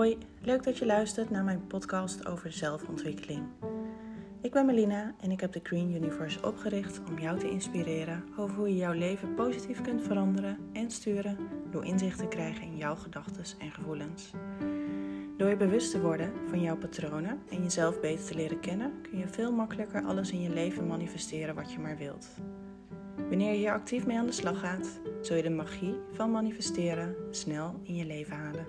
Hoi, Leuk dat je luistert naar mijn podcast over zelfontwikkeling. Ik ben Melina en ik heb de Green Universe opgericht om jou te inspireren over hoe je jouw leven positief kunt veranderen en sturen door inzicht te krijgen in jouw gedachten en gevoelens. Door je bewust te worden van jouw patronen en jezelf beter te leren kennen, kun je veel makkelijker alles in je leven manifesteren wat je maar wilt. Wanneer je hier actief mee aan de slag gaat, zul je de magie van manifesteren snel in je leven halen.